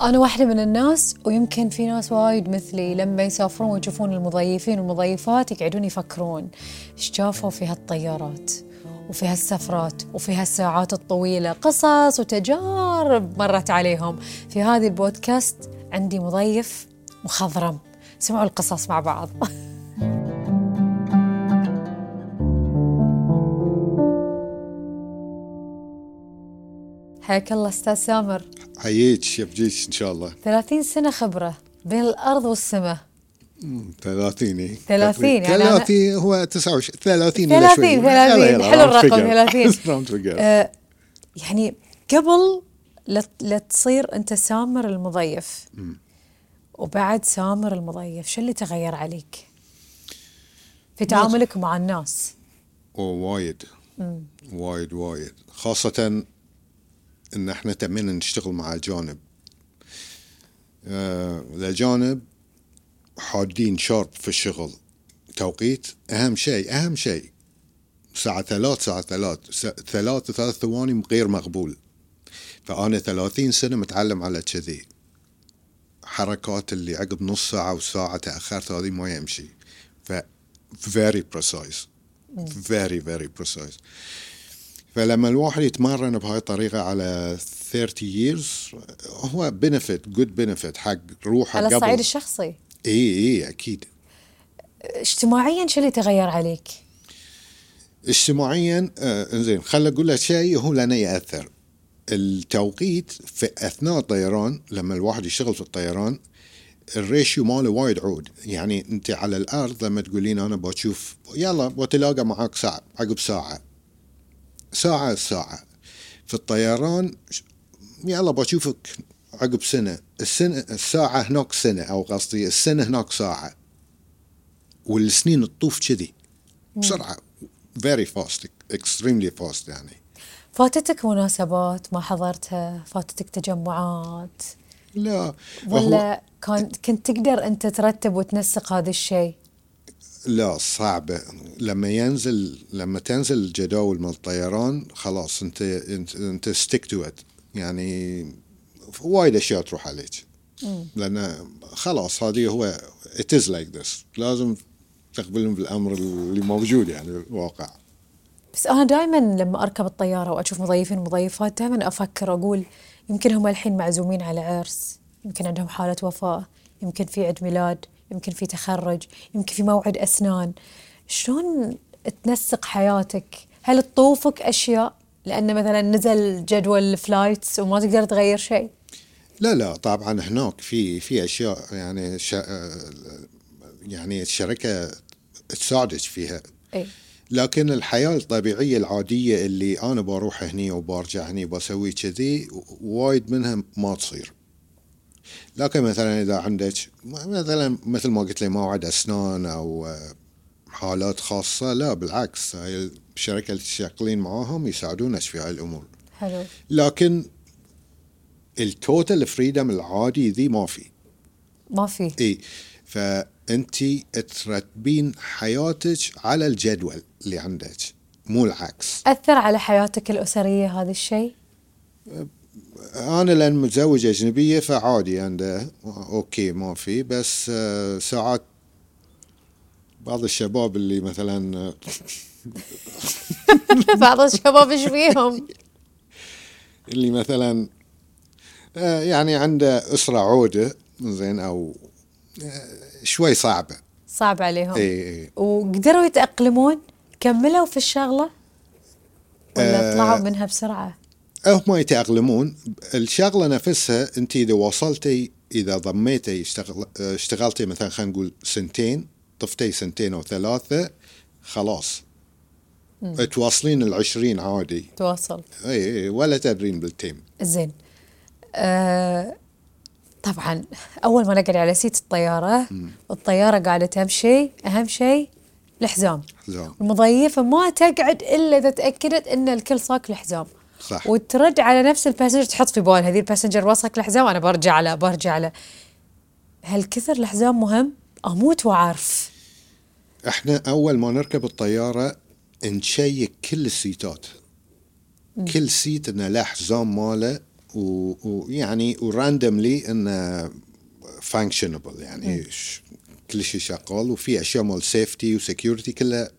أنا واحدة من الناس ويمكن في ناس وايد مثلي لما يسافرون ويشوفون المضيفين والمضيفات يقعدون يفكرون إيش شافوا في هالطيارات؟ وفي هالسفرات؟ وفي هالساعات الطويلة؟ قصص وتجارب مرت عليهم. في هذه البودكاست عندي مضيف مخضرم. سمعوا القصص مع بعض. حياك الله أستاذ سامر. حييك يبجيك إن شاء الله. 30 سنة خبرة بين الأرض والسماء. 30 اي 30 يعني أنا- 30 هو 29 30 إلا 30 شوي. 30 يلا يلا، حلو round الرقم figure. 30 round figure. آه، يعني قبل لا لا تصير أنت سامر المضيف. وبعد سامر المضيف شو اللي تغير عليك؟ في تعاملك مع الناس. وايد. وايد وايد. خاصة إن إحنا تمينا نشتغل مع اجانب آه الاجانب حادين شارب في الشغل. توقيت؟ أهم شيء أهم شيء. ساعة ثلاث ساعة ثلاث. ثلاث وثلاث ثواني غير مقبول. فأنا ثلاثين سنة متعلم على كذي. حركات اللي عقب نص ساعة وساعة تأخرت هذه ما يمشي. ف very precise. very very precise. فلما الواحد يتمرن بهاي الطريقة على 30 years هو benefit good benefit حق روحه على الصعيد الشخصي. اي اي أكيد. اجتماعيا شو اللي تغير عليك؟ اجتماعيا آه إنزين خل أقول لك شيء هو لنا يأثر. التوقيت في أثناء الطيران لما الواحد يشتغل في الطيران الريشيو ماله وايد عود. يعني أنت على الأرض لما تقولين أنا بشوف يلا بتلاقى معاك ساعة عقب ساعة. ساعة ساعة. في الطيران يلا بشوفك عقب سنة. السنة الساعة هناك سنة أو قصدي السنة هناك ساعة. والسنين تطوف كذي. بسرعة. Very fast extremely fast يعني. فاتتك مناسبات؟ ما حضرتها؟ فاتتك تجمعات؟ لا. ولا كان كنت تقدر أنت ترتب وتنسق هذا الشيء؟ لا صعبة لما ينزل لما تنزل الجداول من الطيران خلاص انت انت, انت stick to it. يعني وايد أشياء تروح عليك. لأن خلاص هذه هو it is like this. لازم تقبلون بالامر اللي موجود يعني الواقع. بس أنا دائما لما أركب الطيارة وأشوف مضيفين ومضيفات دائما أفكر أقول يمكن هم الحين معزومين على عرس يمكن عندهم حالة وفاة يمكن في عيد ميلاد. يمكن في تخرج يمكن في موعد أسنان. شلون تنسق حياتك؟ هل تطوفك أشياء؟ لأن مثلا نزل جدول الفلايتس وما تقدر تغير شيء. لا لا طبعا هناك في في أشياء يعني شا يعني الشركة تساعدك فيها. إي. لكن الحياة الطبيعية العادية اللي أنا بروح هني وبرجع هني وبسوي كذي وايد منها ما تصير. لكن مثلا إذا عندك مثلا مثل ما قلت لي موعد أسنان أو آه، حالات خاصة لا بالعكس هاي الشركة اللي تشتغلين معاهم يساعدونك في هاي الأمور. حلو. لكن ال total freedom العادي ذي ما في. ما في. إي فأنت ترتبين حياتك على الجدول اللي عندك مو العكس. أثر على حياتك الأسرية هذا الشيء؟ أنا لأن متزوج أجنبية فعادي عنده. أوكي ما في. بس آه، ساعات بعض الشباب اللي مثلا آه، بعض الشباب إيش فيهم؟ اللي مثلا آه، يعني عنده أسرة عودة زين أو شوي صعبة. صعب عليهم. اي اي وقدروا يتأقلمون؟ كملوا في الشغلة؟ ولا. طلعوا منها بسرعة؟ هم يتأقلمون. الشغلة نفسها أنت إذا وصلتي إذا ضميتي اشتغل اشتغلتي مثلا خلينا نقول سنتين طفتي سنتين أو ثلاثة خلاص. تواصلين العشرين عادي. تواصل اي اي ولا تدرين بال time. زين. آه طبعا أول ما نقعد على seat الطيارة الطيارة قاعدة تمشي أهم شيء الحزام. حزام. المضيفة ما تقعد إلا إذا تأكدت إن الكل صاك الحزام. صح. وترد على نفس ال passenger تحط في بالها هذه ال passenger وصلك الحزام أنا برجع له برجع له هل كثر الحزام مهم؟ أموت وأعرف. إحنا أول ما نركب الطيارة نشيك كل ال seat ات. كل seat إنه له حزام ماله ويعني و randomly إنه functionable يعني ش- كل شيء شغال وفي أشياء مال safety و security كلها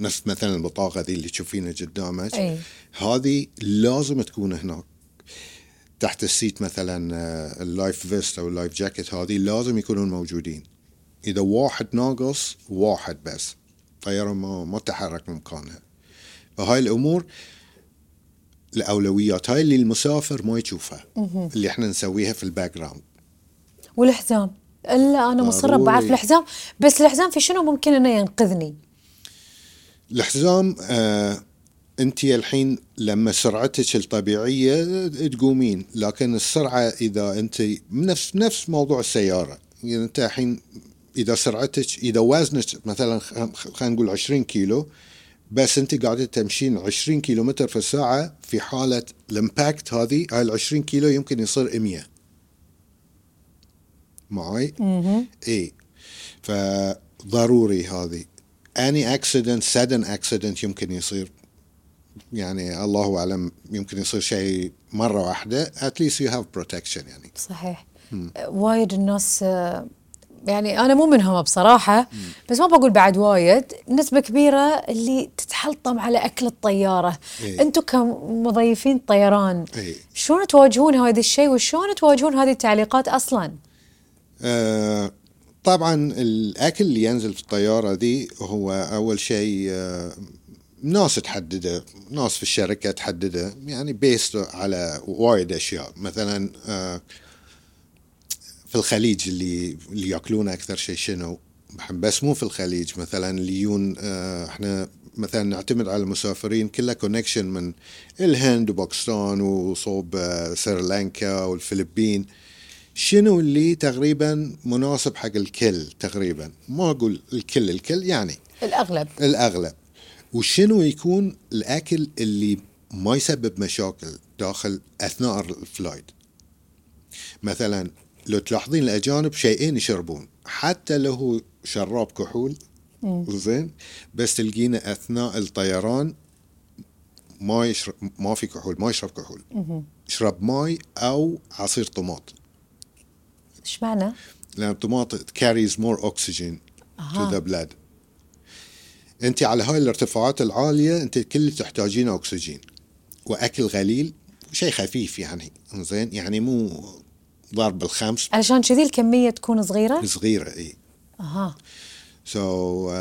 نفس مثلا البطاقة ذي اللي تشوفينها قدامك. هذه لازم تكون هناك تحت ال seat مثلا آه، ال life vest أو ال life jacket هذه لازم يكونون موجودين. إذا واحد ناقص واحد بس. طيارة ما ما تحرك من مكانها. فهاي الأمور الأولويات هاي اللي المسافر ما يشوفها. اللي إحنا نسويها في ال background والحزام. الا أنا مصرة. بعرف الحزام. بس الحزام في شنو ممكن إنه ينقذني؟ الحزام آه انت الحين لما سرعتك الطبيعية تقومين لكن السرعة إذا أنت نفس نفس موضوع السيارة. يعني أنت الحين إذا سرعتك إذا وزنك مثلا خلينا نقول 20 كيلو بس أنت قاعدة تمشين 20 كيلو متر في الساعة في حالة ال impact هذه هاي ال 20 كيلو يمكن يصير 100 معي؟ اي فضروري هذه. any accident sudden accident يمكن يصير يعني الله أعلم يمكن يصير شيء مرة واحدة at least you have protection يعني. صحيح. وايد الناس يعني أنا مو منهم بصراحة بس ما بقول بعد وايد نسبة كبيرة اللي تتحلطم على أكل الطيارة. إيه. أنتم كمضيفين طيران إيه. شلون تواجهون هذا الشيء وشلون تواجهون هذه التعليقات أصلا؟ آه طبعا الأكل اللي ينزل في الطيارة دي هو أول شيء آه ناس تحدده ناس في الشركة تحدده يعني بيست على وايد أشياء. مثلا آه في الخليج اللي اللي يأكلون أكثر شيء شنو؟ بس مو في الخليج. مثلا اللي يجون آه إحنا مثلا نعتمد على المسافرين كلها connection من الهند وباكستان وصوب سريلانكا والفلبين. شنو اللي تقريبا مناسب حق الكل تقريبا؟ ما أقول الكل الكل يعني الأغلب. الأغلب. وشنو يكون الأكل اللي ما يسبب مشاكل داخل أثناء ال flight؟ مثلا لو تلاحظين الأجانب شيئين يشربون حتى لو هو شراب كحول زين؟ بس تلقينا أثناء الطيران ما يشرب ما في كحول ما يشرب كحول. يشرب ماي أو عصير طماط. إيش معنى؟ لأن الطماط carries more oxygen to أها. the blood أنت على هاي الارتفاعات العالية أنت كل تحتاجين اكسجين وأكل قليل شيء خفيف يعني زين يعني مو ضرب الخمس علشان كذي الكمية تكون صغيرة؟ صغيرة إي أها so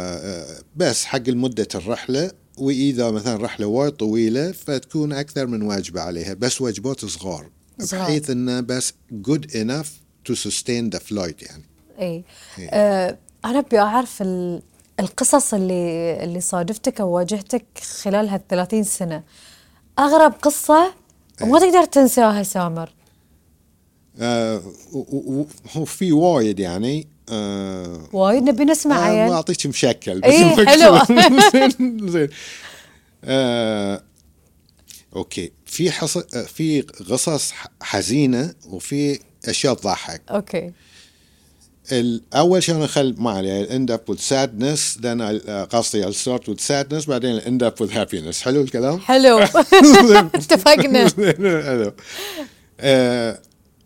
بس حق المده الرحلة وإذا مثلا رحلة وايد طويلة فتكون أكثر من وجبه عليها بس وجبات صغار صغار. بحيث إنه بس good enough to sustain the flight يعني. اي آه أنا ابي أعرف ال- القصص اللي اللي صادفتك أو واجهتك خلال هال 30 سنة. أغرب قصة؟ وما تقدر تنساها سامر. آه، هو في وايد يعني آه وايد؟ نبي نسمع آه، ما عيل أعطيك مشكل بس إيه، مكتوب. حلو. زين زين. آه okay. في حص... آه، في قصص حزينة وفي أشياء تضحك. okay. الأول شيء أنا خل ما عليه end up with sadness then I, آه، قصدي I'll start with sadness بعدين end up with happiness. حلو الكلام؟ حلو. اتفقنا. حلو. آه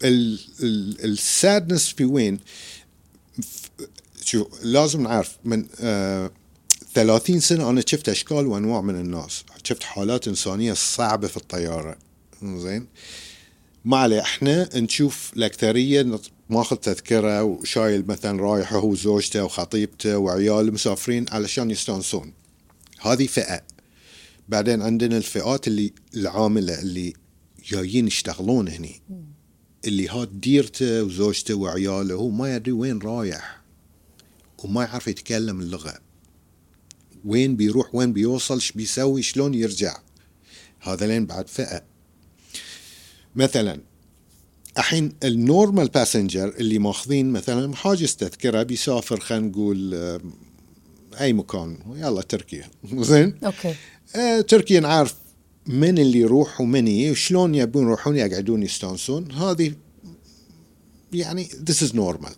ال- ال- السادنس في وين؟ ف- شو لازم نعرف من آه 30 سنة أنا شفت أشكال وأنواع من الناس، شفت حالات إنسانية صعبة في الطيارة. زين ما عليه إحنا نشوف الاكثريه ماخذ تذكرة وشايل مثلا رايح هو وزوجته وخطيبته وعياله مسافرين علشان يستانسون. هذه فئة. بعدين عندنا الفئات اللي العاملة اللي جايين يشتغلون هني. اللي هاد ديرته وزوجته وعياله هو ما يدري وين رايح وما يعرف يتكلم اللغة. وين بيروح وين بيوصل إيش بيسوي شلون يرجع. هذا بعد فئة. مثلا الحين ال normal passenger اللي ماخذين مثلا حاجز تذكرة بيسافر خلينا نقول آه، أي مكان. يلا تركيا. زين؟ okay. آه، تركيا نعرف من اللي يروح ومن يجي وشلون يبون يروحون يقعدون يستانسون. هذه يعني this is normal.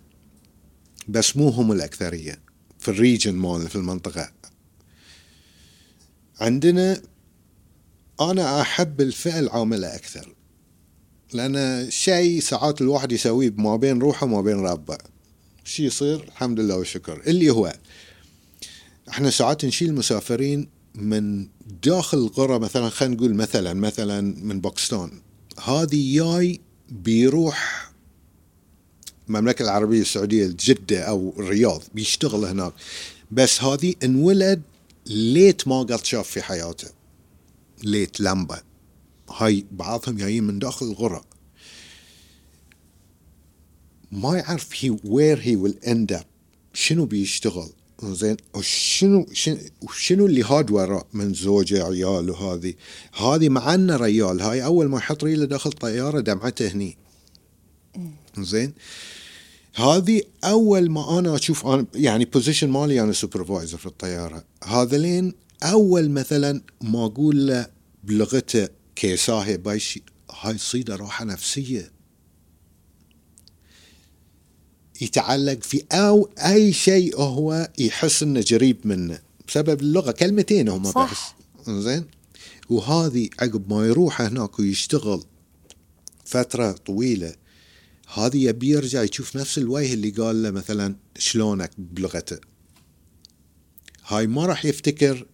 بس مو هم الأكثرية في ال region مال في المنطقة. عندنا أنا أحب الفئة العاملة أكثر. لأن شيء ساعات الواحد يسويه ما بين روحه وما بين ربه. شي يصير؟ الحمد لله والشكر. اللي هو إحنا ساعات نشيل مسافرين من داخل القرى مثلا خلينا نقول مثلا مثلا من باكستان. هذه جاي بيروح المملكة العربية السعودية جدة أو الرياض بيشتغل هناك. بس هذه انولد ليت ما قد شاف في حياته. ليت لمبة. هاي بعضهم جايين من داخل الغرة ما يعرف هي where he will end up شنو بيشتغل؟ زين شنو شنو اللي هاد وراء من زوجة عيال وهذه؟ هذه مع انه ريال هاي أول ما يحط ريله داخل طيارة دمعته هني. زين؟ هذه أول ما أنا أشوف أنا يعني position مالي أنا supervisor في الطيارة. هذلين أول مثلا ما أقول له بلغته कैसा है भाई जी هاي تصيده راحة نفسية. يتعلق في أو أي شيء هو يحس إنه قريب منه. بسبب اللغة كلمتين هم صح. بس. زين وهذه عقب ما يروح هناك ويشتغل فترة طويلة هذه يبي يرجع يشوف نفس الوجه اللي قال له مثلا شلونك بلغته. هاي ما راح يفتكر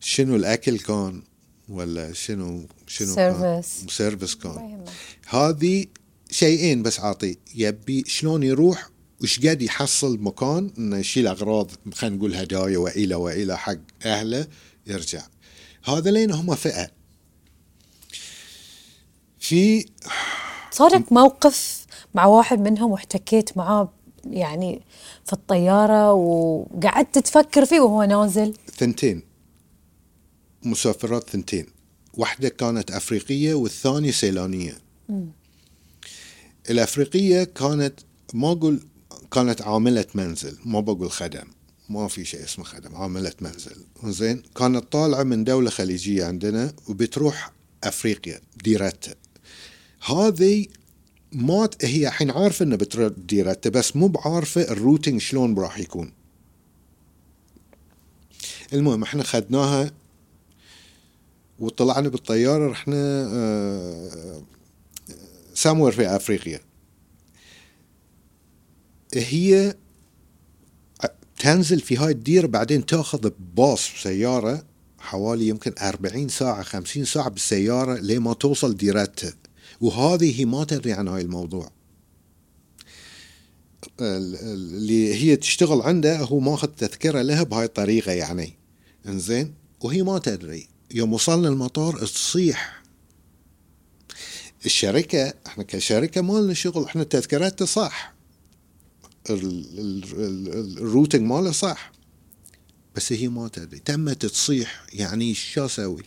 شنو الأكل كان. ولا شنو شنو. سيرفيس كان. يهمه. هذه شيئين بس عاطي يبي شلون يروح؟ وش قد يحصل مكان؟ إنه يشيل أغراض خلينا نقول هدايا والى والى حق أهله يرجع. هذا لين هم فئة. في صارك موقف مع واحد منهم واحتكيت معاه يعني في الطيارة وقعدت تفكر فيه وهو نازل. ثنتين. مسافرات ثنتين. واحدة كانت أفريقية والثانية سيلانية. الأفريقية كانت ما أقول كانت عاملة منزل ما بقول خدم. ما في شيء اسمه خدم عاملة منزل. زين؟ كانت طالعة من دولة خليجية عندنا وبتروح أفريقيا ديرتها. هذه ما هي الحين عارفة انه بتروح ديرتها بس مو بعارفة ال routing شلون راح يكون. المهم إحنا خدناها وطلعنا بالطيارة رحنا آه، somewhere في أفريقيا. هي تنزل في هاي الديرة بعدين تأخذ باص سيارة حوالي يمكن 40 ساعة 50 ساعة بالسيارة لما توصل ديرتها. وهذه هي ما تدري عن هاي الموضوع. ال- ال- اللي هي تشتغل عنده هو ماخذ تذكرة لها بهاي الطريقة يعني. إنزين؟ وهي ما تدري. يوم وصلنا المطار تصيح الشركة إحنا كشركة ما لنا شغل إحنا تذكرتنا صح ال- ال- ال- الروتنج ماله صح بس هي ما تدري. تمت تصيح يعني شو أسوي؟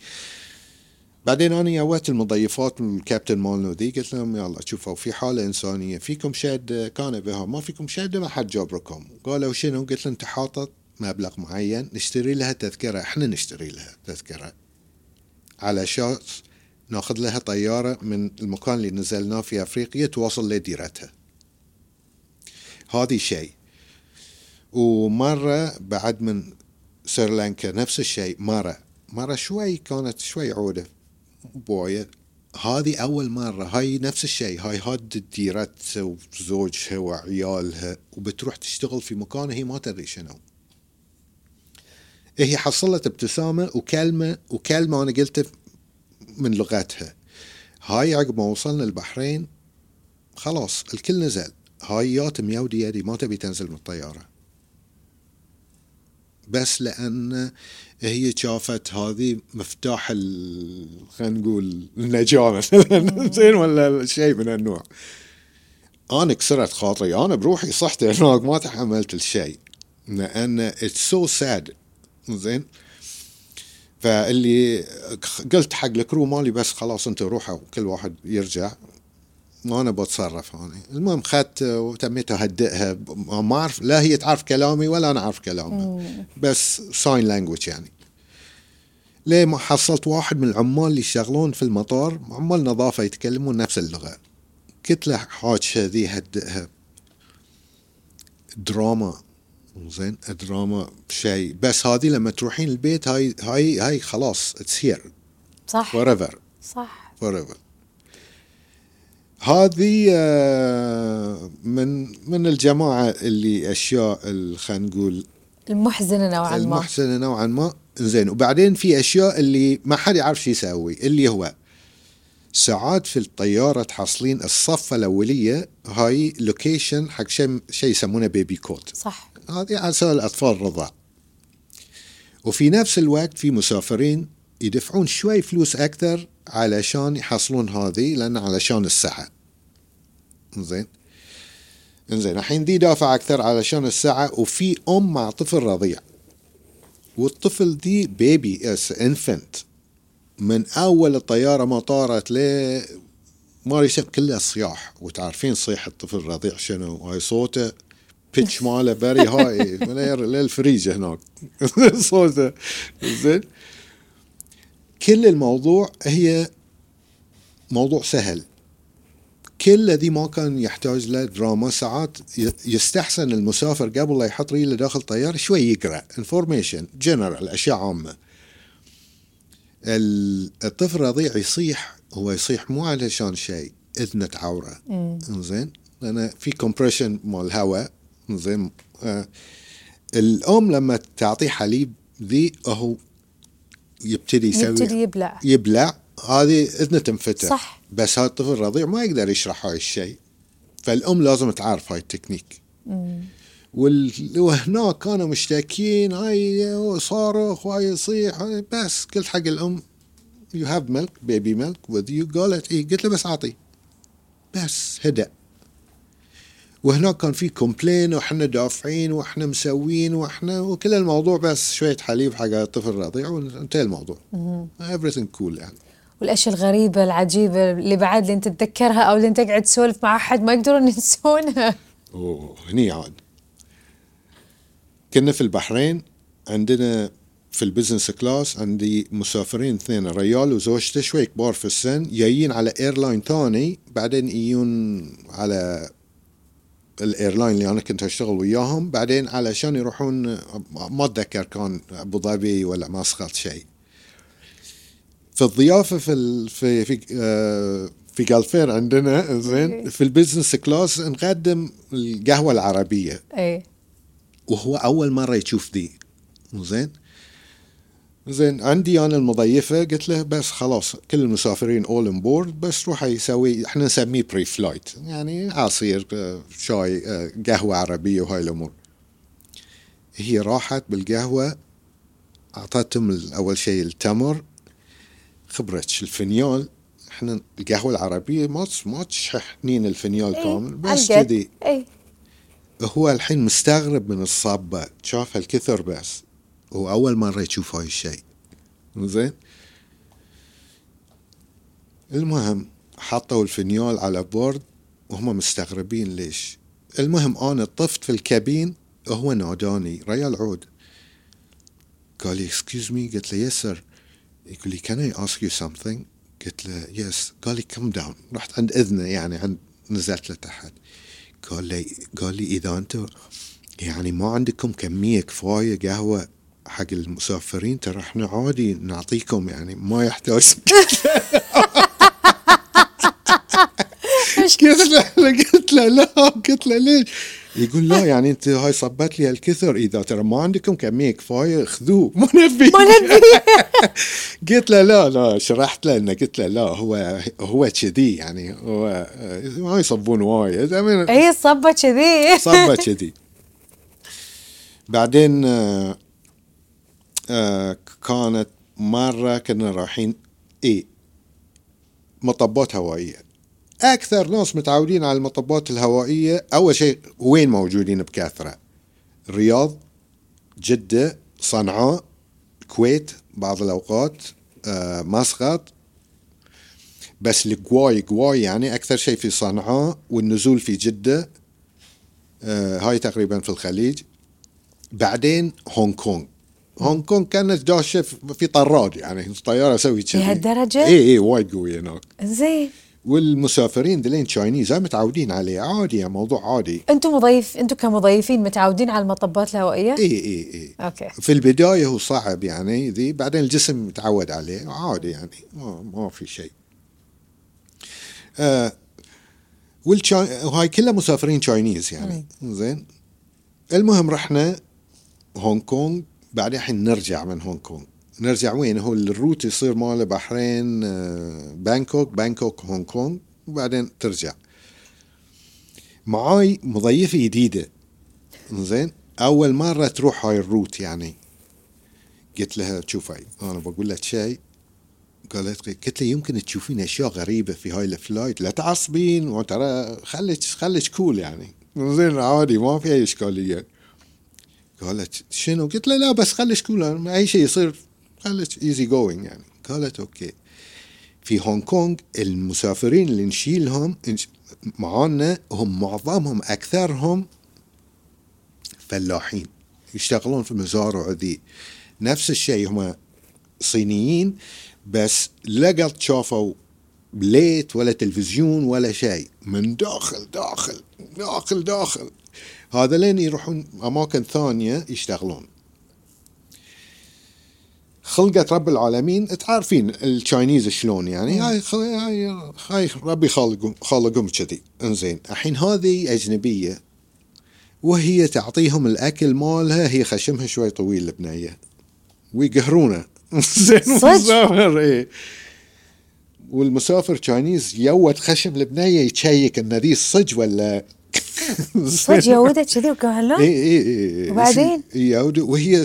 بعدين أنا جويت المضيفات الكابتن مالنا ذي قلت لهم يلا شوفوا في حالة إنسانية فيكم شهد كان بها ما فيكم شهد ما حد جابركم. قالوا شنو؟ قلت له أنت حاطط مبلغ معين نشتري لها تذكرة. إحنا نشتري لها تذكرة. على أساس ناخذ لها طيارة من المكان اللي نزلناه في أفريقيا توصل لديرتها. هذه شيء. ومرة بعد من سريلانكا نفس الشيء مرة مرة شوي كانت شوي عودة بوية هذه أول مرة هاي نفس الشيء هاي هاد ديرتها وزوجها وعيالها وبتروح تشتغل في مكان هي ما تدري شنو. هي حصلت ابتسامة وكلمة وكلمة أنا قلت من لغتها. هاي عقب ما وصلنا البحرين خلاص الكل نزل. هاي يات ميودي يدي ما تبي تنزل من الطيارة. بس لأن هي شافت هذه مفتاح خلينا نقول النجاة مثلا زين ولا شيء من النوع أنا كسرت خاطري. أنا بروحي صحت هناك ما تحملت الشيء. لأن it's so sad زين. فاللي قلت حق ال crew مالي بس خلاص أنتوا روحوا كل واحد يرجع. ما أنا بتصرف أنا المهم خدت وتميت اهدئها ما اعرف لا هي تعرف كلامي ولا أنا أعرف كلامها. بس sign language يعني. ليه ما حصلت واحد من العمال اللي يشتغلون في المطار؟ عمال نظافة يتكلمون نفس اللغة. قلت له حاج ذي هدئها. دراما. زين دراما شيء. بس هذه لما تروحين البيت هاي هاي هاي خلاص it's here صح. forever صح. forever هذه آه، من من الجماعة اللي أشياء خلينا نقول المحزنة نوعا ما. المحسنه نوعا ما. زين وبعدين في أشياء اللي ما حد يعرف شو يسوي اللي هو ساعات في الطيارة تحصلين الصفه الأولية هاي location حق شيء شيء يسمونه baby cot صح. هذه على سبيل الأطفال الرضع وفي نفس الوقت في مسافرين يدفعون شوي فلوس أكثر علشان يحصلون هذه لأن علشان الساعة. زين إنزين الحين دي دافع أكثر علشان الساعة وفي أم مع طفل رضيع. والطفل دي baby is infant من أول الطيارة ما طارت ل ما شنو، كله صياح. وتعرفين صيح الطفل الرضيع شنو؟ هاي صوته. pitch ماله very high للفريج هناك صوته زين كل الموضوع هي موضوع سهل. كل ذي ما كان يحتاج له دراما ساعات يستحسن المسافر قبل لا يحط ريله داخل طياره شوي يقرأ. information general أشياء عامة. ال- الطفل الرضيع يصيح هو يصيح مو علشان شيء اذنه تعوره. زين لأن في compression مال الهواء. زين آه الأم لما تعطيه حليب ذي هو يبتدي يسوي يبتدي يبلع. يبلع. هذه اذنه تنفتح. صح. بس هذا الطفل الرضيع ما يقدر يشرح هاي الشيء. فالأم لازم تعرف هاي التكنيك. وال... وهناك كانوا مشتاكين هاي صارخ وهاي يصيح هاي بس. قلت حق الأم you have milk baby milk with you قالت اي قلت له بس أعطي. بس هدأ. وهناك كان في complain وإحنا دافعين وإحنا مسوين وإحنا وكل الموضوع بس شوية حليب حق الطفل الرضيع وانتهى الموضوع. everything cool يعني. والأشياء الغريبة العجيبة اللي بعد اللي أنت تتذكرها أو اللي أنت قاعد تسولف مع أحد ما يقدرون ينسونها أوه هني عاد. كنا في البحرين عندنا في ال business class عندي مسافرين اثنين ريال وزوجته شوي كبار في السن جايين على airline ثاني بعدين يجون على ال airline اللي أنا كنت أشتغل وياهم بعدين علشان يروحون ما أتذكر كان أبو ظبي ولا مسقط شيء. في الضيافة في ال في في آه في Gulf Air عندنا زين okay. في ال business class نقدم القهوة العربية. اي وهو أول مرة يشوف ذي زين؟ زين عندي أنا المضيفة قلت له بس خلاص كل المسافرين اول on board بس روح يسوي إحنا نسميه pre-flight يعني عصير آه، شاي آه، قهوة عربية وهاي الأمور. هي راحت بالقهوة أعطتهم أول شيء التمر خبرتش الفنيال إحنا القهوة العربية ما ما تشحنين الفنيال كامل بس. كذي. اي هو الحين مستغرب من الصبة شاف هالكثر بس. هو أول مرة يشوف هاي الشيء زين؟ المهم حطوا الفنيال على board وهم مستغربين ليش. المهم أنا طفت في ال cabin وهو ناداني ريال عود قال لي excuse me. قلت له yes sir يقول لي can I ask you something? قلت له yes قال لي come down. رحت عند إذنه يعني عند نزلت لتحت قال لي قال لي إذا أنتم يعني ما عندكم كمية كفاية قهوة حق المسافرين ترى إحنا عادي نعطيكم يعني ما يحتاج. قلت له قلت له لا قلت له ليش؟ يقول لا يعني انت هاي صبت لي هالكثر إذا ترى ما عندكم كمية كفاية خذوه. ما نبي. ما نبي. قلت له لا لا شرحت له إنه قلت له لا هو هو كذي يعني هو ما يصبون وايد. هي الصبه كذي. صبة كذي. بعدين كانت مرة كنا رايحين اي مطبات هوائية. أكثر ناس متعودين على المطبات الهوائية. أول شيء وين موجودين؟ بكثرة الرياض جدة صنعاء الكويت بعض الأوقات آه، مسقط. بس القواي قواي يعني أكثر شيء في صنعاء والنزول في جدة آه، هاي تقريبا في الخليج. بعدين هونغ كونغ. هونغ كونغ كانت داشه في طراد يعني الطياره سوي كذي. لهالدرجة؟ اي اي وايد قوي هناك. زين. والمسافرين دلين Chinese متعودين عليه. عادي موضوع عادي. أنتم مضيف أنتم كمضيفين متعودين على المطبات الهوائية؟ اي اي اي okay. في البداية هو صعب يعني ذي بعدين الجسم متعود عليه. عادي يعني ما, ما في شيء. آه. وهاي كلها مسافرين Chinese يعني. زين. المهم رحنا هونغ كونغ بعدين الحين نرجع من هونغ كونغ. نرجع وين؟ هو ال route يصير مال بحرين آه، بانكوك بانكوك هونغ كونغ وبعدين ترجع. معاي مضيفة جديدة. زين أول مرة تروح هاي ال route يعني. قلت لها شوفي أنا بقول لك شيء قالت لي قلت لي يمكن تشوفين أشياء غريبة في هاي ال flight. لا تعصبين وترى خليك خليك cool يعني. زين عادي ما في أي إشكالية. قالت شنو؟ قلت له لا بس خليك cool أي شيء يصير خليك easy going يعني. قالت okay. في هونغ كونغ المسافرين اللي نشيلهم معانا هم معظمهم أكثرهم فلاحين يشتغلون في المزارع ذي. نفس الشيء هم صينيين بس لقط شافوا بليت ولا تلفزيون ولا شيء. من داخل داخل داخل داخل. هذا لين يروحون أماكن ثانية يشتغلون. خلقت رب العالمين تعرفين ال Chinese شلون يعني؟ هاي هاي هاي ربي خالقهم خالقهم كذي. انزين الحين هذه أجنبية وهي تعطيهم الأكل مالها هي خشمها شوي طويل البنيه ويقهرونه. زين مسافر إيه. والمسافر Chinese يوت خشم البنيه ي check إن ذي صج ولا صج يودت كذي وقال له اي اي اي وبعدين؟ يود وهي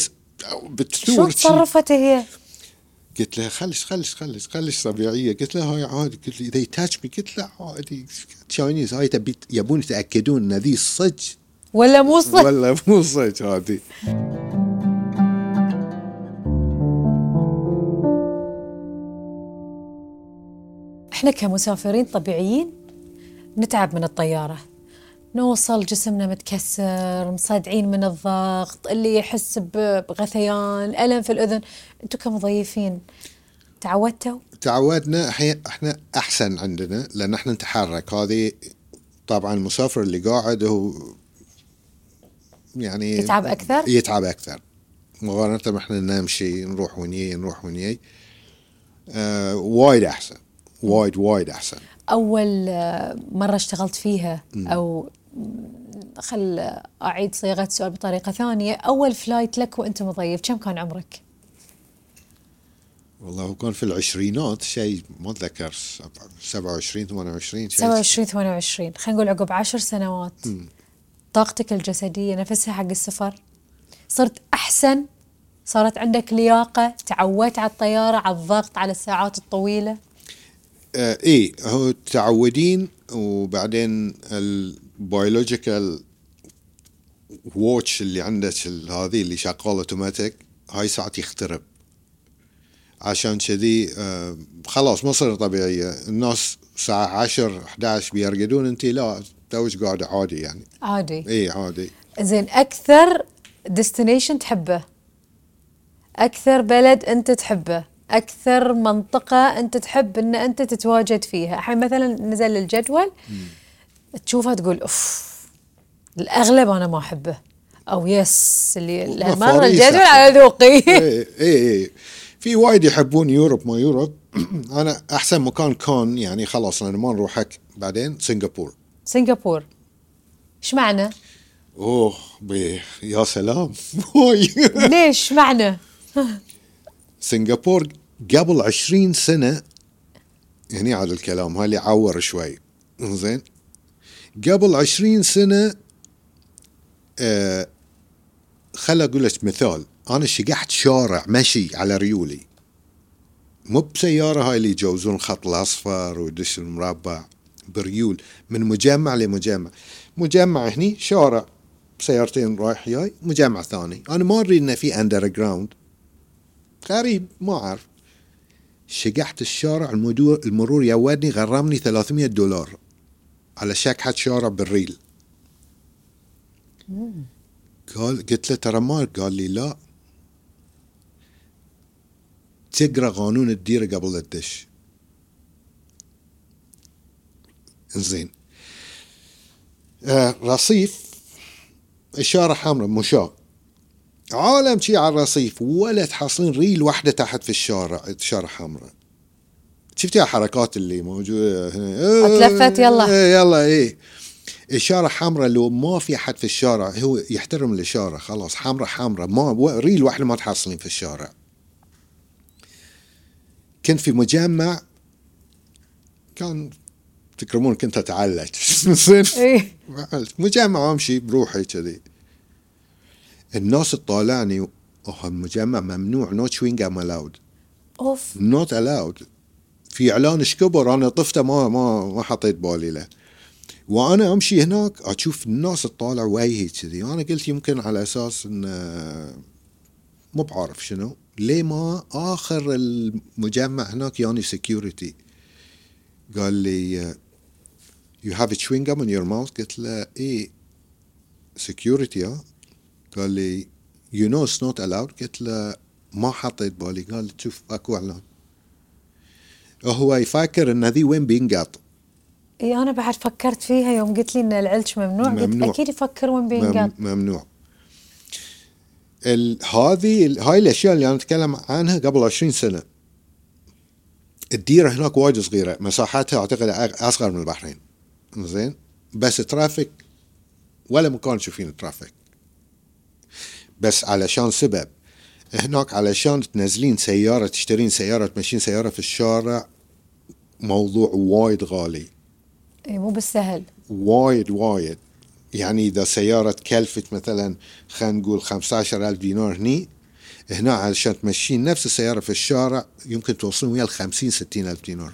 بتثور شو تصرفت هي؟ قلت لها خلش خلش خلش خلش طبيعية. قلت لها هاي عادي. قلت لي اذا touch me قلت لها عادي. Chinese هاي تبي يبون يتأكدون إن ذي صج. ولا مو صج. ولا مو صج هذه إحنا كمسافرين طبيعيين نتعب من الطيارة. نوصل جسمنا متكسر مصدعين من الضغط اللي يحس بغثيان ألم في الأذن. أنتم كمضيفين تعودتوا؟ تعودنا. إحنا أحسن عندنا لأن إحنا نتحرك. هذه طبعا المسافر اللي قاعد هو يعني يتعب أكثر؟ يتعب أكثر. مقارنة إحنا نمشي نروح ونيي نروح ونيي آه وايد أحسن. وايد وايد أحسن. أول آه، مرة اشتغلت فيها أو خل أعيد صياغة السؤال بطريقة ثانية. أول فلايت لك وأنت مضيف كم كان عمرك؟ والله هو كان في العشرينات شيء ما أتذكر. 27 28 شيء 27 28 خلينا نقول عقب عشر سنوات. طاقتك الجسدية نفسها حق السفر. صرت أحسن؟ صارت عندك لياقة؟ تعودت على الطيارة على الضغط على الساعات الطويلة؟ آه إيه هو تعودين وبعدين ال biological watch اللي عندك هذه اللي شغاله اوتوماتيك هاي ساعات يخترب. عشان كذي آه خلاص ما صار طبيعيه الناس الساعة 10 11 بيرقدون انت لا توش قاعدة عادي يعني. عادي. اي عادي. زين أكثر destination تحبه؟ أكثر بلد أنت تحبه؟ أكثر منطقة أنت تحب أن أنت تتواجد فيها؟ الحين مثلا نزل الجدول. تشوفها تقول أوف الأغلب أنا ما أحبه. أو yes اللي فارس الجدول. على ذوقي. اي اي اي في وايد يحبون Europe ما Europe. أنا أحسن مكان كان يعني خلاص أنا ما نروحك بعدين سنغافور. سنغافور. إيش معنى؟ أوه بي يا سلام. ليش؟ معنى؟ سنغافور قبل عشرين سنة يعني هذا الكلام هاي اللي عور شوي. زين قبل عشرين سنة آه خل أقول لك مثال. أنا شقحت شارع مشي على ريولي. مو بسيارة هاي اللي يجوزون الخط الأصفر ويدش المربع بريول. من مجمع لمجمع. مجمع هني شارع. سيارتين رايح جاي مجمع ثاني. أنا ما أدري إنه في underground غريب ما أعرف. شقحت الشارع المرور يودني غرمني 300 دولار. على شكحة شارع بالريل قال قلت له ترى ما قال لي لا. تقرأ قانون الديرة قبل لا تدش. زين آه رصيف إشارة حمراء مشاة. عالم شي على الرصيف ولا تحصلين ريل واحدة تحت في الشارع إشارة حمراء. شفتي الحركات اللي موجودة؟ هنا أتلفت يلا. إيه، يلا إيه. اشاره حمراء لو ما في أحد في الشارع هو يحترم الإشارة خلاص. حمراء حمراء. ما ريل واحدة ما تحصلين في الشارع كنت في مجمع كان تكرمون كنت أتعلج. زين. إيه. مجمع أمشي بروحي كذي. الناس تطالعني. أوه المجمع ممنوع. no chewing gum allowed أوف. not allowed في إعلان إيش كبر أنا طفته ما ما ما حطيت بالي له. وأنا أمشي هناك أشوف الناس تطالع وجهي كذي. أنا قلت يمكن على أساس إن مو بعارف شنو. ليه ما آخر المجمع هناك ياني security قال لي you have chewing gum in your mouth? قلت له إيه security ها قال لي you know it's not allowed قلت له ما حطيت بالي. قال شوف اكو اعلان هو يفكر إن ذي وين بينقط. اي أنا بعد فكرت فيها يوم قلت لي إن العلش ممنوع, ممنوع. قلت أكيد يفكر وين بينقال مم- ممنوع. ال- هذه هاي الأشياء اللي أنا أتكلم عنها قبل 20 سنة. الديرة هناك وايد صغيرة. مساحتها أعتقد أصغر من البحرين. زين؟ بس traffic ولا مكان تشوفين traffic. بس علشان سبب. هناك علشان تنزلين سيارة تشترين سيارة تمشين سيارة في الشارع موضوع وايد غالي. اي مو بالسهل. وايد وايد. يعني إذا سيارة كلفت مثلا خلينا نقول 15 ألف دينار هني هنا علشان تمشين نفس السيارة في الشارع يمكن توصلون ويا ال 50 60 ألف دينار.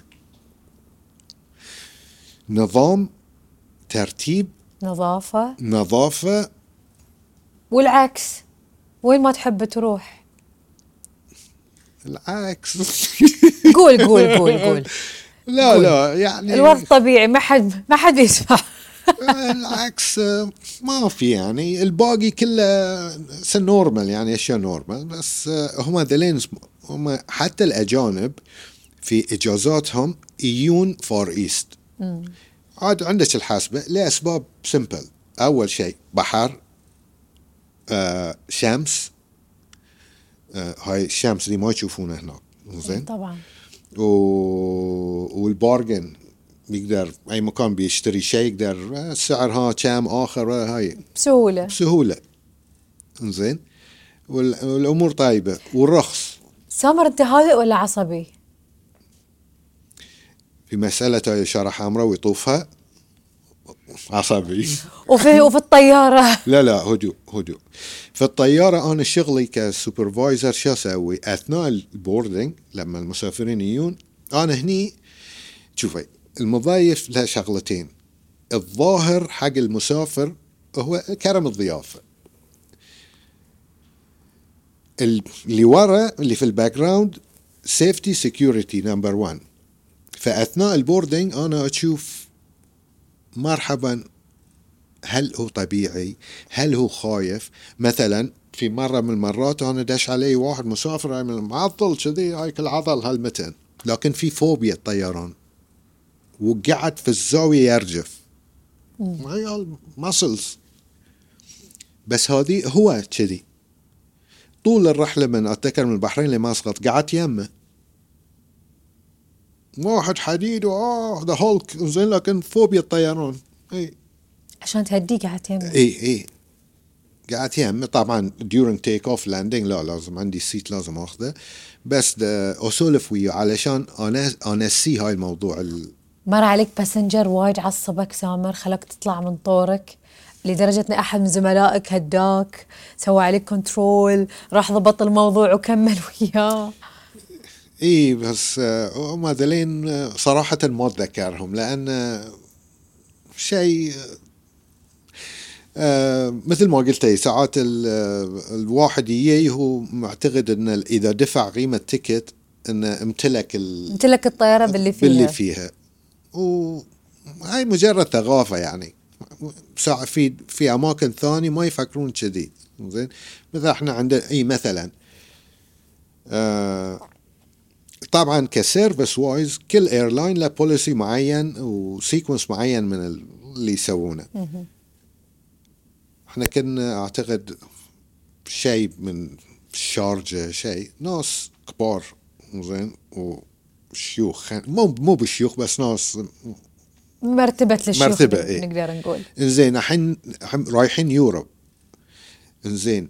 نظام ترتيب نظافة. نظافة. والعكس. وين ما تحب تروح. العكس. قول قول قول قول. لا قول. لا يعني الوضع طبيعي ما حد ما حد يسمع. العكس ما في يعني. الباقي كله normal يعني أشياء normal بس هم ذلين هم حتى الأجانب في إجازاتهم يجون Far East عاد عندك الحاسبة لأسباب simple أول شيء بحر آه شمس هاي الشمس اللي ما يشوفونها هناك زين طبعا. و... والبارجن يقدر اي مكان بيشتري شيء يقدر آه، السعر ها كم اخر هاي بسهولة بسهوله زين وال... والامور طيبه والرخص سامر انت هادئ ولا عصبي؟ في مساله هاي حمراء ويطوفها عصبي. وفي وفي الطيارة. لا لا هدوء هدوء. في الطيارة أنا شغلي ك supervisor شو أسوي؟ أثناء ال boarding لما المسافرين يجون أنا هني شوفي المضايف له شغلتين. الظاهر حق المسافر هو كرم الضيافة. اللي ورا اللي في ال background safety security number 1 فأثناء البوردنج أنا أشوف مرحبا هل هو طبيعي؟ هل هو خايف؟ مثلا في مرة من المرات أنا دش علي واحد مسافر من معضل كذي هاي كل عضل هالمتن. لكن في فوبيا الطيران. وقعد في الزاوية يرجف. عيال ماسلز بس هذه هو كذي. طول الرحلة من أتذكر من البحرين لماسقط قعدت يمه. واحد حديد وآه the Hulk زين لكن فوبيا الطيران. إي. عشان تهديه قاعد يمه إي إي. قعدت يمه طبعا during take off landing لا لازم عندي seat لازم أخذه. بس أسولف وياه علشان أنا انسي هاي الموضوع ال... مر عليك passenger وايد عصبك سامر خلاك تطلع من طورك. لدرجة إن أحد من زملائك هداك سوى عليك control راح ضبط الموضوع وكمل وياه. إي بس آه، هم ذلين آه، صراحة ما أتذكرهم لأن آه، شيء آه، مثل ما قلت لي ساعات ال- آه، الواحد يجي هو معتقد إن إذا دفع قيمة تيكت انه امتلك. امتلك الطيارة باللي فيها. باللي فيها وهاي مجرد ثقافة يعني. ساعة في في أماكن ثانية ما يفكرون كذي زين؟ مثلا إحنا عندنا إي مثلا آه طبعا ك service wise كل airline له policy معين و sequence معين من ال- اللي يسوونه. إحنا كنا أعتقد شيء من الشارجة شيء ناس كبار زين شيوخ مو مو بالشيوخ بس ناس مرتبة للشيوخ مرتبة، إيه. نقدر نقول. إنزين الحين الحين رايحين يوروب. إنزين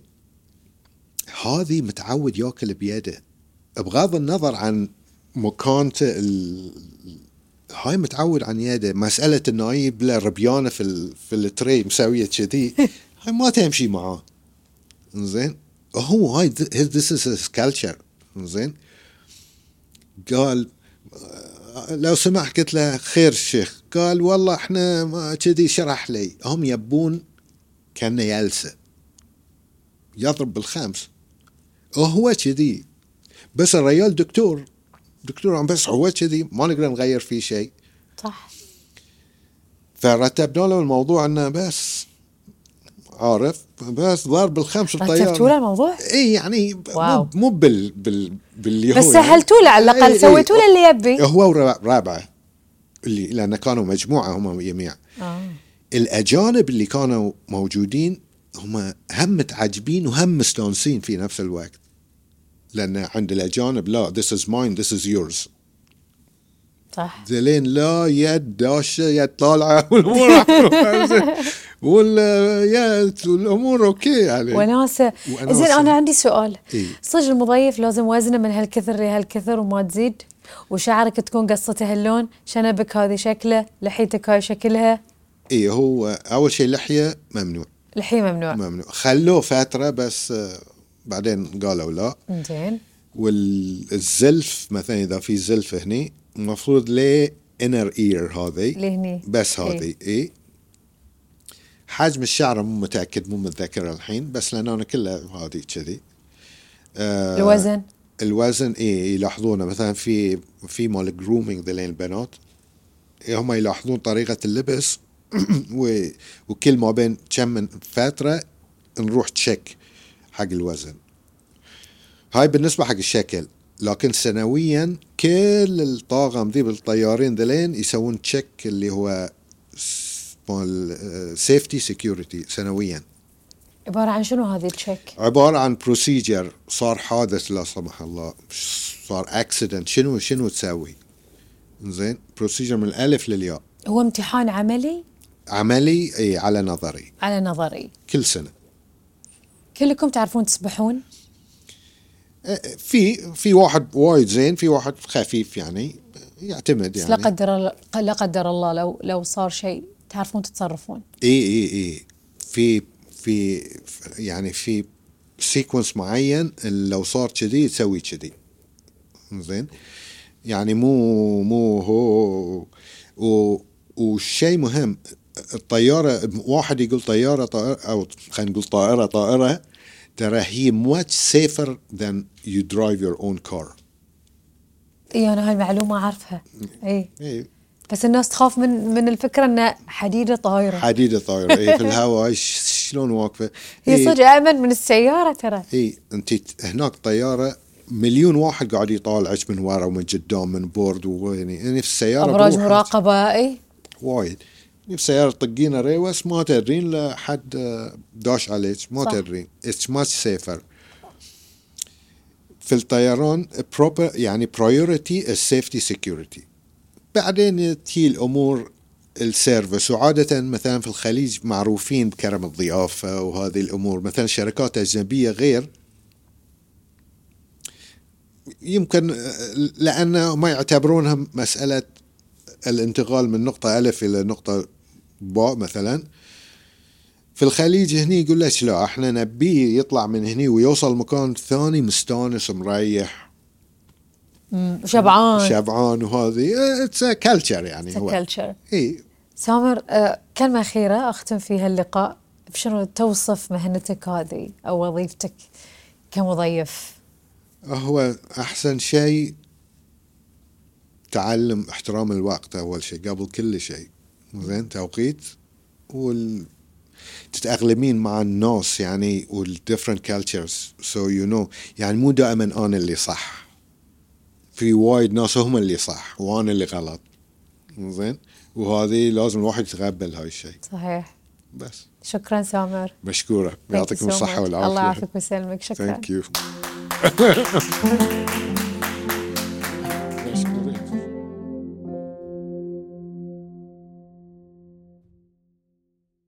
هذه متعود ياكل بيده. بغض النظر عن مكانته ال... هاي متعود عن يده مسألة إنه يجيب له ربيانة في ال... في التري مسوية كذي هاي ما تمشي معاه. إنزين؟ هو هاي is his culture. إنزين؟ قال لو سمحت قلت له خير الشيخ قال والله إحنا ما كذي شرح لي. هم يبون كأنه يلسه. يضرب بالخمس وهو كذي. بس الرجال دكتور دكتور عم بس هو كذي ما نقدر نغير فيه شيء صح فرتبنا له الموضوع إنه بس عارف بس ضرب بالخمس رتبتوا له الموضوع اي يعني واو. مو بال بال باللي بس. سهلتوا له على الأقل إي. سويتوا له اللي يبي هو ورابعه اللي لأن كانوا مجموعة هم جميع آه. الأجانب اللي كانوا موجودين هم هم متعجبين وهم مستانسين في نفس الوقت لأن عند الأجانب لا this is mine this is yours. صح. ذلين لا يد داشه يد طالعة والأمور وال يا الأمور okay يعني. وناسة. زين أنا عندي سؤال. إي. صدق المضيف لازم وزنه من هالكثر لهالكثر وما تزيد؟ وشعرك تكون قصته هاللون؟ شنبك هذه شكله؟ لحيتك هاي شكلها؟ إي هو أول شيء لحية ممنوع. الحين ممنوع. ممنوع. خلوه فترة بس بعدين قالوا لا. زين والزلف مثلا إذا في زلف هني المفروض ليه انر اير هذه لهني بس إيه. هذه اي حجم الشعر مو متأكد مو متذكر الحين بس لأن أنا كلها هذه كذي. آه الوزن؟ الوزن اي يلاحظونه. مثلا في في مال grooming ذلين البنات هم يلاحظون طريقة اللبس وكل ما بين كم من فترة نروح check حق الوزن. هاي بالنسبة حق الشكل لكن سنويا كل الطاقم ذي بالطيارين ذلين يسوون check اللي هو مال safety security سنويا. عبارة عن شنو هذه ال check عبارة عن procedure صار حادث لا سمح الله صار accident شنو شنو تسوي زين procedure من الألف للياء. هو امتحان عملي؟ عملي اي على نظري. على نظري. كل سنة. كلكم تعرفون تسبحون؟ إيه، في في واحد وايد زين في واحد خفيف يعني يعتمد يعني لا قدر الله لا قدر الله لو لو صار شيء تعرفون تتصرفون. إي إي إي. في في يعني في sequence معين لو صار كذي تسوي كذي. زين؟ يعني مو مو هو. والشيء مهم الطياره واحد يقول طيارة طائرة أو خلينا نقول طائرة طائرة ترى هي much safer than you drive your own car. إي أنا هاي المعلومة اعرفها إي. إيه بس الناس تخاف من من الفكرة انه حديدة طايرة. حديدة طايرة. إيه في الهواء شلون واقفة؟ هي. صدق آمن من السيارة ترى. إي أنت هناك طيارة مليون واحد قاعد يطالعك من ورا ومن قدام من بورد ويعني يعني في السيارة أبراج مراقبة إي. وايد. السياره تطقين reverse ما تدرين لحد داش عليك ما صح. تدرين it's much safer في الطيران proper يعني priority ال safety security بعدين تجي الأمور ال service. وعادة مثلا في الخليج معروفين بكرم الضيافة وهذه الأمور. مثلا شركات أجنبية غير. يمكن لأن ما يعتبرونها مسألة الانتقال من نقطة ألف إلى نقطة باء مثلا. في الخليج هني يقول لك لا؟ إحنا نبيه يطلع من هني ويوصل مكان ثاني مستانس مريح. شبعان. شبعان وهذه. it's culture يعني هو. culture إي. سامر آه، كلمة أخيرة أختم فيها اللقاء. بشنو توصف مهنتك هذه أو وظيفتك كمضيف؟ هو أحسن شيء تعلم احترام الوقت أول شيء قبل كل شيء. زين توقيت. وال تتأقلمين مع الناس يعني وال different cultures. So you know يعني مو دائما أنا اللي صح. في وايد ناس هم اللي صح وأنا اللي غلط. زين؟ وهذه لازم الواحد يتقبل هاي الشيء. صحيح. بس. شكرا سامر. you يعطيكم much. والعافية. الله يعافيك ويسلمك. شكرا. Thank you.